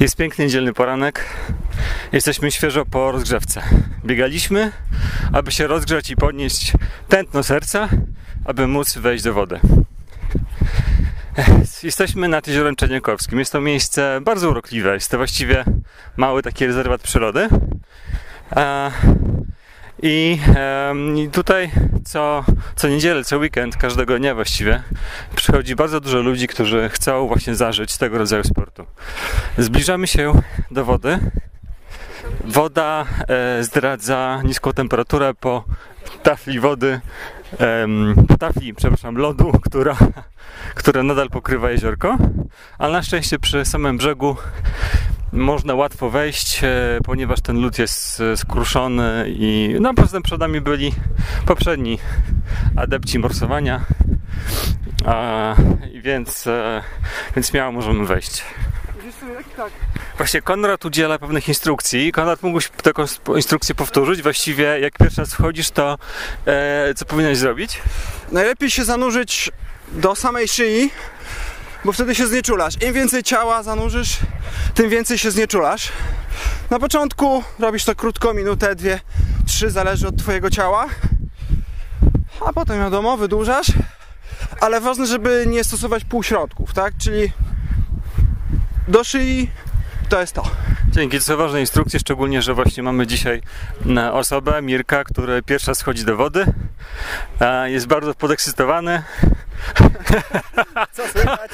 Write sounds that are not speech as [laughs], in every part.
Jest piękny niedzielny poranek. Jesteśmy świeżo po rozgrzewce. Biegaliśmy, aby się rozgrzać i podnieść tętno serca, aby móc wejść do wody. Jesteśmy nad jeziorem Czerniakowskim. Jest to miejsce bardzo urokliwe. Jest to właściwie mały taki rezerwat przyrody. I tutaj co, co niedzielę, co weekend, każdego dnia właściwie przychodzi bardzo dużo ludzi, którzy chcą właśnie zażyć tego rodzaju sportu. Zbliżamy się do wody. Woda e, zdradza niską temperaturę po tafli wody, po tafli, przepraszam, lodu, która, która nadal pokrywa jeziorko, ale na szczęście przy samym brzegu można łatwo wejść, e, ponieważ ten lód jest e, skruszony i no poza tym przed nami byli poprzedni adepci morsowania, a, więc, więc śmiało możemy wejść. Tak. Właśnie Konrad udziela pewnych instrukcji. Konrad mógłbyś taką instrukcję powtórzyć? Właściwie jak pierwszy raz wchodzisz, to e, co powinieneś zrobić? Najlepiej się zanurzyć do samej szyi, bo wtedy się znieczulasz. Im więcej ciała zanurzysz, tym więcej się znieczulasz. Na początku robisz to krótko, minutę, dwie, trzy, zależy od twojego ciała. A potem wiadomo, wydłużasz. Ale ważne, żeby nie stosować półśrodków, tak? Czyli do szyi to jest to. Dzięki, to są ważne instrukcje, szczególnie, że właśnie mamy dzisiaj e, osobę, Mirka, który pierwszy raz wchodzi do wody. Jest bardzo podekscytowany. Co słychać?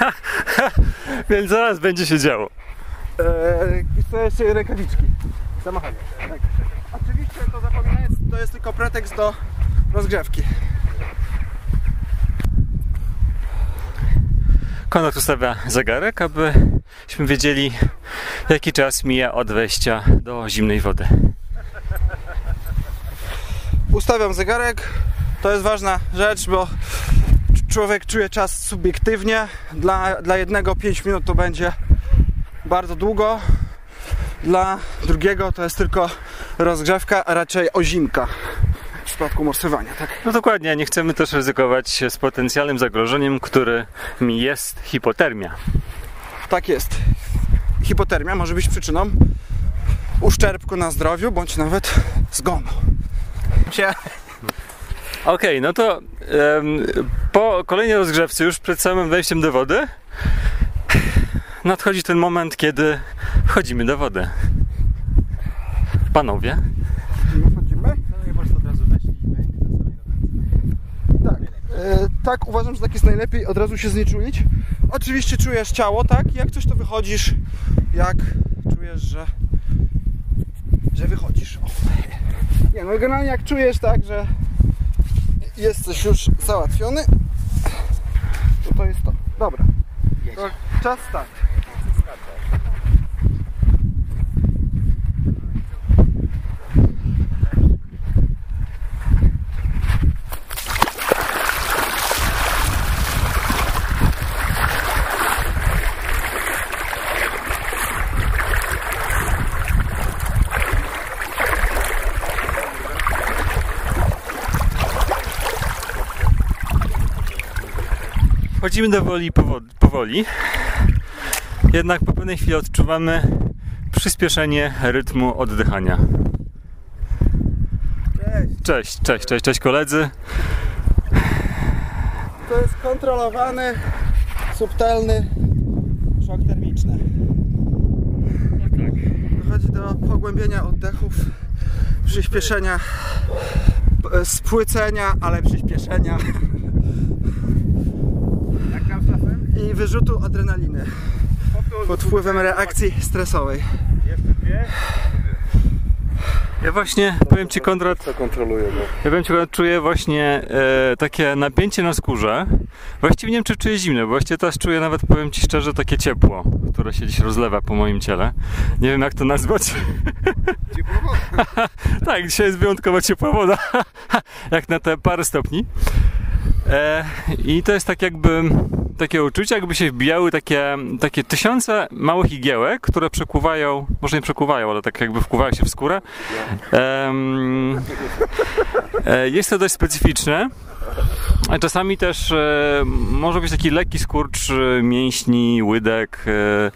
[laughs] Więc zaraz będzie się działo. Eee, to jeszcze rękawiczki. Zamachanie. Tak. Oczywiście to zapominając, to jest tylko pretekst do rozgrzewki. Konrad ustawia zegarek, abyśmy wiedzieli, jaki czas mija od wejścia do zimnej wody. Ustawiam zegarek. To jest ważna rzecz, bo człowiek czuje czas subiektywnie. Dla, dla jednego 5 minut to będzie bardzo długo. Dla drugiego to jest tylko rozgrzewka, a raczej ozimka przypadku morsowania. Tak? No dokładnie, nie chcemy też ryzykować z potencjalnym zagrożeniem, którym jest hipotermia. tak jest. Hipotermia może być przyczyną uszczerbku na zdrowiu, bądź nawet zgonu. Się Okej, no to em, po kolejnej rozgrzewce, już przed samym wejściem do wody, nadchodzi ten moment, kiedy wchodzimy do wody. Panowie, Wchodzimy? Tak. E, tak, uważam, że tak jest najlepiej od razu się znieczulić. Oczywiście czujesz ciało, tak? Jak coś to wychodzisz, jak czujesz, że że wychodzisz. O. Nie, no generalnie jak czujesz tak, że jesteś już załatwiony, to to jest to. Dobra. To czas start. Wchodzimy do woli powoli, powoli. Jednak po pewnej chwili odczuwamy przyspieszenie rytmu oddychania. Cześć. Cześć, cześć, cześć, cześć koledzy. To jest kontrolowany, subtelny szok termiczny. Dochodzi do pogłębienia oddechów, przyspieszenia, p- spłycenia, ale przyspieszenia. I wyrzutu adrenaliny pod wpływem reakcji stresowej. Ja właśnie, powiem Ci Konrad, To kontroluje go. ja powiem Ci Konrad, czuję właśnie e, takie napięcie na skórze. Właściwie nie wiem czy czuję zimno, bo właściwie teraz czuję nawet, powiem Ci szczerze, takie ciepło, które się dziś rozlewa po moim ciele. Nie wiem jak to nazwać. [laughs] tak, dzisiaj jest wyjątkowo ciepła woda, [laughs] jak na te parę stopni. E, I to jest tak jakby takie uczucie, jakby się wbijały takie, takie tysiące małych igiełek, które przekuwają, może nie przekuwają, ale tak jakby wkuwają się w skórę. E, jest to dość specyficzne. A Czasami też e, może być taki lekki skurcz e, mięśni, łydek, e,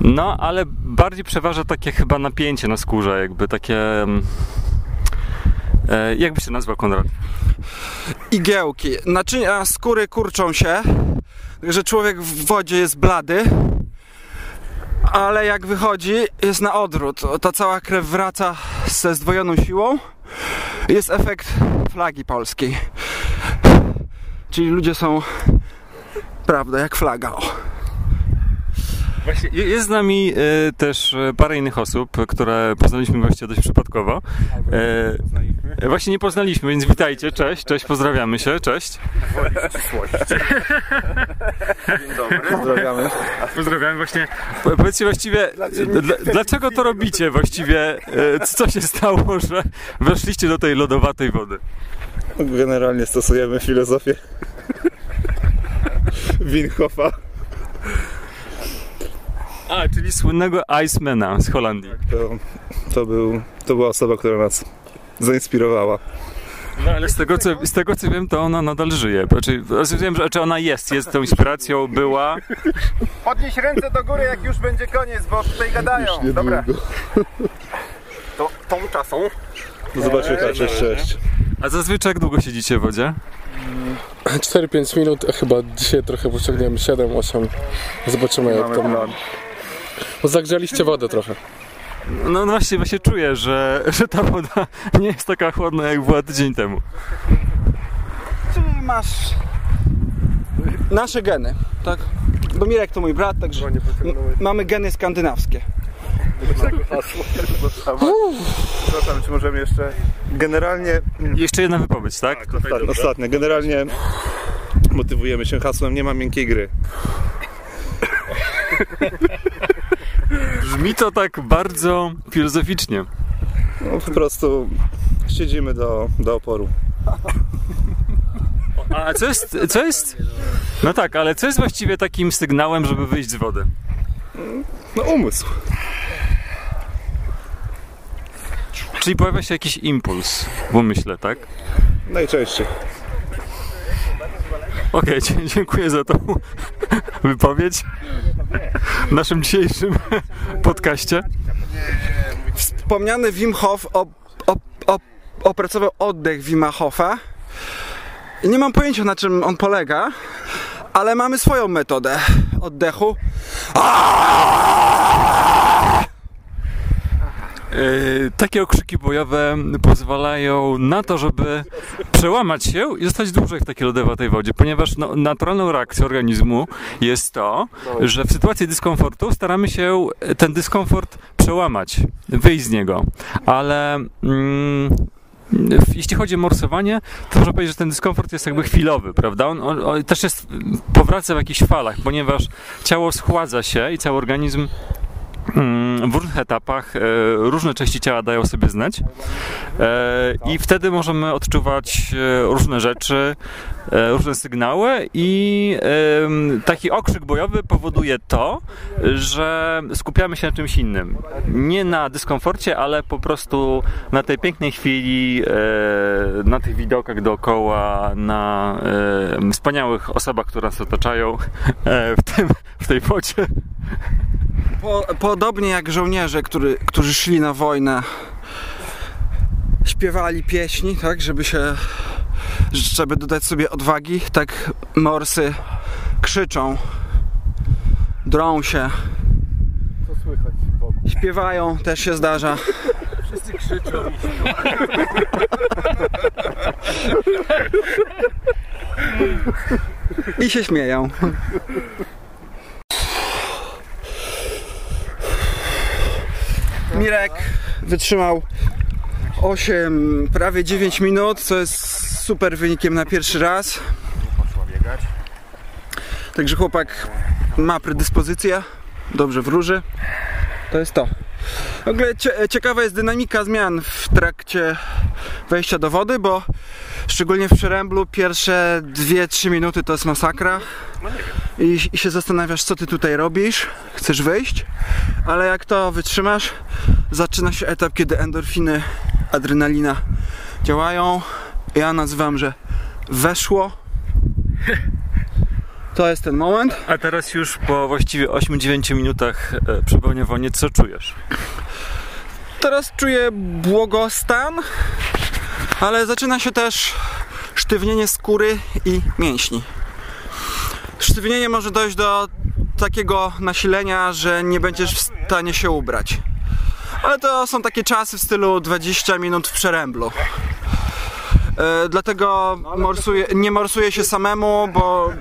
no ale bardziej przeważa takie chyba napięcie na skórze, jakby takie... mm, E, jak by się nazwał Konrad? Igiełki. Naczynia skóry kurczą się, że człowiek w wodzie jest blady, ale jak wychodzi, jest na odwrót. Ta cała krew wraca ze zdwojoną siłą. Jest efekt flagi polskiej. Czyli ludzie są, prawda, jak flaga. O. Właśnie je- jest z nami e, też e, parę innych osób, które poznaliśmy właściwie dość przypadkowo. E, właśnie nie poznaliśmy, więc witajcie, cześć, cześć, pozdrawiamy się, cześć. [laughs] Pozdrawiamy. Pozdrawiam właśnie. Po- Powiedzcie właściwie, dla, dlaczego to robicie właściwie? E, Co się stało, że weszliście do tej lodowatej wody? Generalnie stosujemy filozofię Winhofa. A, czyli słynnego Icemana z Holandii. To, to, był, to była osoba, która nas zainspirowała. No ale z tego, co, z tego co wiem, to ona nadal żyje. Znaczy, znaczy wiem, że czy ona jest, jest tą inspiracją, była. Podnieś ręce do góry, jak już będzie koniec, bo tutaj gadają. Dobra, to tą czasą. No zobaczmy, tak, cześć, cześć. A zazwyczaj jak długo siedzicie w wodzie? 4-5 minut, a chyba dzisiaj trochę pociągniemy 7-8. Zobaczymy jak to ma. Bo zagrzaliście wodę trochę. No, no właśnie, właśnie czuję, że, że ta woda nie jest taka chłodna jak była tydzień temu. Czyli masz nasze geny, tak? Bo Mirek to mój brat, także mamy geny skandynawskie. Przepraszam, czy możemy jeszcze... Generalnie... Jeszcze jedna wypowiedź, tak? Ostatnie, ostatnie. Generalnie motywujemy się hasłem nie ma miękkiej gry. Brzmi to tak bardzo filozoficznie. No, po prostu siedzimy do, do oporu. A co jest, co jest? No tak, ale co jest właściwie takim sygnałem, żeby wyjść z wody? No umysł. Czyli pojawia się jakiś impuls w umyśle, tak? Najczęściej. Okej, [laughs] dzie- dziękuję za tą [laughs] wypowiedź w naszym dzisiejszym [laughs] podcaście. Wspomniany Wim Hof op, op, op, opracował oddech Wima Hofa. Nie mam pojęcia na czym on polega, ale mamy swoją metodę oddechu. Yy, takie okrzyki bojowe pozwalają na to, żeby przełamać się i zostać dłużej w takiej lodowatej wodzie, ponieważ no, naturalną reakcją organizmu jest to, że w sytuacji dyskomfortu staramy się ten dyskomfort przełamać, wyjść z niego, ale mm, jeśli chodzi o morsowanie, to można powiedzieć, że ten dyskomfort jest jakby chwilowy, prawda? On, on, on też jest, powraca w jakichś falach, ponieważ ciało schładza się i cały organizm w różnych etapach e, różne części ciała dają sobie znać e, i wtedy możemy odczuwać e, różne rzeczy, różne sygnały i taki okrzyk bojowy powoduje to, że skupiamy się na czymś innym. Nie na dyskomforcie, ale po prostu na tej pięknej chwili, na tych widokach dookoła, na wspaniałych osobach, które nas otaczają w, tym, w tej wodzie. Po, podobnie jak żołnierze, który, którzy szli na wojnę, śpiewali pieśni, tak, żeby się, żeby dodać sobie odwagi, tak morsy krzyczą, drą się, Co słychać wokół? śpiewają, też się zdarza. Wszyscy krzyczą. I się śmieją. Mirek wytrzymał 8, prawie 9 minut, co jest super wynikiem na pierwszy raz. Także chłopak ma predyspozycję, dobrze wróży. To jest to. W ogóle cie, ciekawa jest dynamika zmian w trakcie wejścia do wody, bo szczególnie w Przeręblu pierwsze 2-3 minuty to jest masakra. i, i się zastanawiasz, co ty tutaj robisz, chcesz wyjść, ale jak to wytrzymasz, zaczyna się etap, kiedy endorfiny, adrenalina działają. Ja nazywam, że weszło. [laughs] To jest ten moment. A teraz już po właściwie 8-9 minutach e, przepełnia wonie, co czujesz? Teraz czuję błogostan, ale zaczyna się też sztywnienie skóry i mięśni. Sztywnienie może dojść do takiego nasilenia, że nie będziesz w stanie się ubrać. Ale to są takie czasy w stylu 20 minut w przeręblu. E, dlatego morsuję, nie morsuję się samemu, bo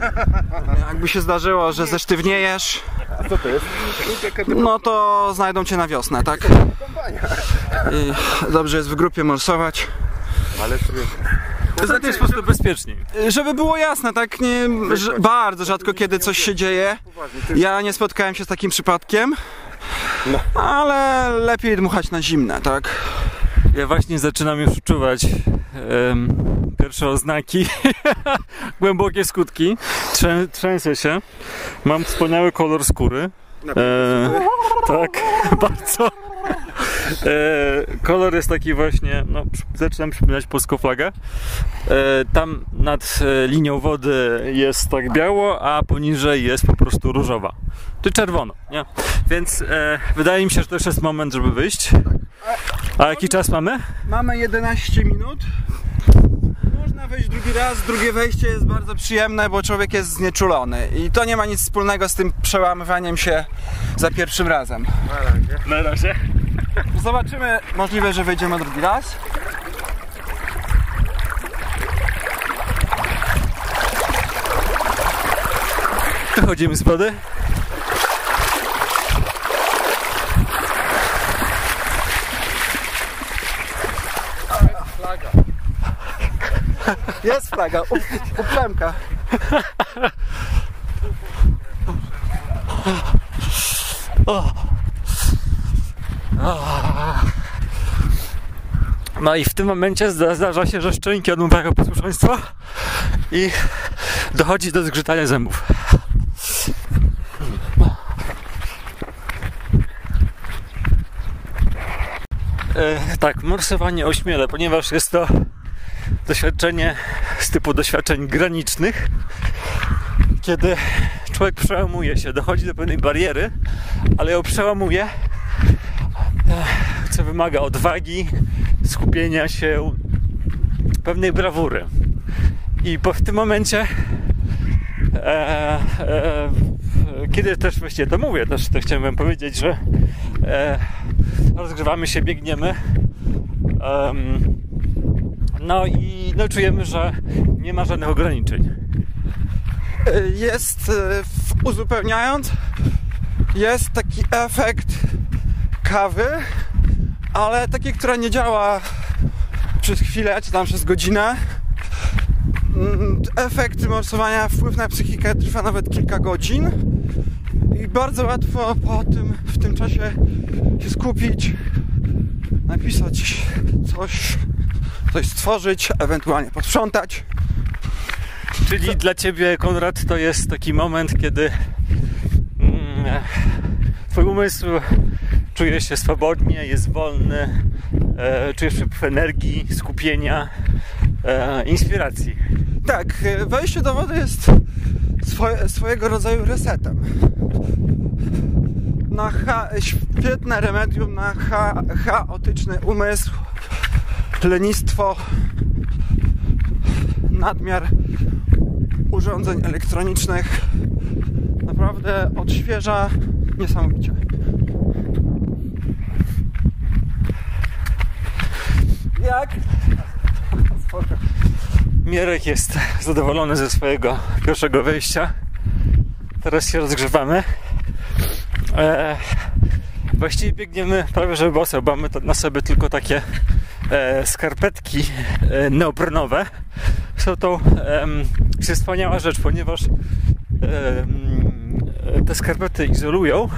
jakby się zdarzyło, że zesztywniejesz, Co to jest? no to znajdą cię na wiosnę, tak? I dobrze jest w grupie morsować. Ale sobie... To znaczy jest po prostu bezpieczniej. Żeby było jasne, tak nie, że bardzo rzadko kiedy coś się dzieje. Ja nie spotkałem się z takim przypadkiem, ale lepiej dmuchać na zimne, tak? Ja właśnie zaczynam już czuwać em, pierwsze oznaki, [laughs] głębokie skutki. Trzę, trzęsę się. Mam wspaniały kolor skóry. E, tak, [laughs] bardzo. E, kolor jest taki właśnie, no, zaczynam przypominać polską flagę. E, tam nad e, linią wody jest tak biało, a poniżej jest po prostu różowa. Czy czerwono, nie? Więc wydaje mi się, że to już jest moment, żeby wyjść. A jaki czas mamy? Mamy 11 minut. Można wejść drugi raz. Drugie wejście jest bardzo przyjemne, bo człowiek jest znieczulony. I to nie ma nic wspólnego z tym przełamywaniem się za pierwszym razem. Na razie. [laughs] Zobaczymy. Możliwe, że wejdziemy drugi raz. Wychodzimy z wody. [laughs] Jest flaga. U, uplemka. [laughs] No i w tym momencie zda- zdarza się, że szczęki odmówiają posłuszeństwa i dochodzi do zgrzytania zębów. E, tak, morsowanie ośmiele, ponieważ jest to doświadczenie z typu doświadczeń granicznych, kiedy człowiek przełamuje się, dochodzi do pewnej bariery, ale ją przełamuje, co wymaga odwagi, skupienia się, pewnej brawury. I po, w tym momencie, e, e, kiedy też właściwie to mówię, też to chciałem powiedzieć, że e, rozgrzewamy się, biegniemy. Em, no i no, czujemy, że nie ma żadnych ograniczeń. Jest, e, uzupełniając, jest taki efekt kawy, ale taki, która nie działa przez chwilę, czy tam przez godzinę. Mm, Efekt morsowania, wpływ na psychikę trwa nawet kilka godzin i bardzo łatwo po tym, w tym czasie się skupić, napisać coś, coś stworzyć, ewentualnie posprzątać. Czyli dla ciebie, Konrad, to jest taki moment, kiedy mm, twój umysł czuje się swobodnie, jest wolny, e, czujesz przypływ energii, skupienia, e, inspiracji. Tak, e, wejście do wody jest swoje, swojego rodzaju resetem. Na cha, świetne remedium na cha, chaotyczny umysł, lenistwo, nadmiar urządzeń elektronicznych. Naprawdę odświeża niesamowicie. Jak? Mierek jest zadowolony ze swojego pierwszego wejścia. Teraz się rozgrzewamy. E, właściwie biegniemy prawie że boso, bo mamy na sobie tylko takie e, skarpetki e, neoprenowe. Są to em, jest wspaniała rzecz, ponieważ e, te skarpety izolują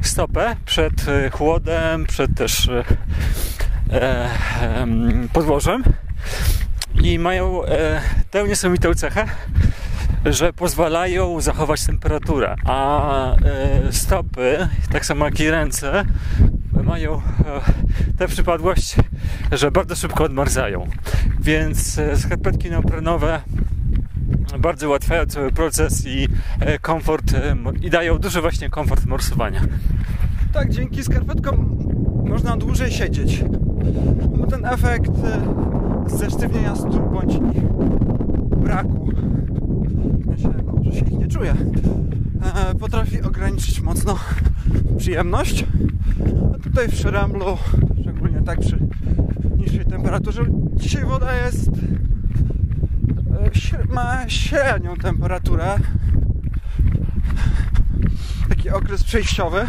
stopę przed e, chłodem, przed też e, e, podłożem i mają e, tę niesamowitą cechę, że pozwalają zachować temperaturę, a e, stopy, tak samo jak i ręce, mają e, tę przypadłość, że bardzo szybko odmarzają. Więc e, skarpetki neoprenowe bardzo ułatwiają cały proces i e, komfort e, i dają duży właśnie komfort morsowania. Tak, dzięki skarpetkom można dłużej siedzieć. Bo ten efekt e, zesztywnienia stóp bądź braku, myślę, no, że się ich nie czuje, e, potrafi ograniczyć mocno przyjemność. A tutaj w Szyremblu, szczególnie tak przy niższej temperaturze, dzisiaj woda jest e, ma średnią temperaturę. Taki okres przejściowy.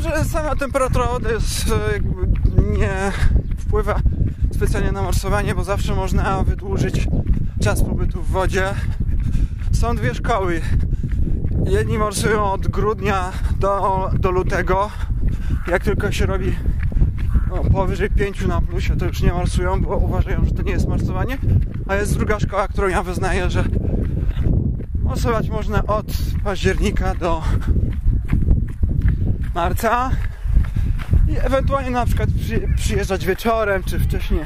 Że sama temperatura wody jest e, jakby nie wpływa specjalnie na morsowanie, bo zawsze można wydłużyć czas pobytu w wodzie. Są dwie szkoły. Jedni morsują od grudnia do, do lutego. Jak tylko się robi no, powyżej 5 na plusie, to już nie morsują, bo uważają, że to nie jest morsowanie. A jest druga szkoła, którą ja wyznaję, że morsować można od października do marca i ewentualnie na przykład przy, przyjeżdżać wieczorem czy wcześniej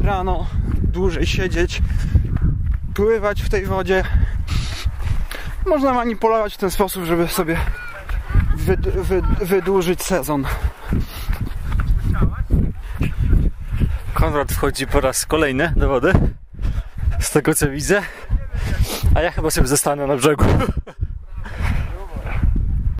rano, dłużej siedzieć, pływać w tej wodzie. Można manipulować w ten sposób, żeby sobie wyd, wyd, wydłużyć sezon. Konrad wchodzi po raz kolejny do wody, z tego co widzę, a ja chyba sobie zostanę na brzegu.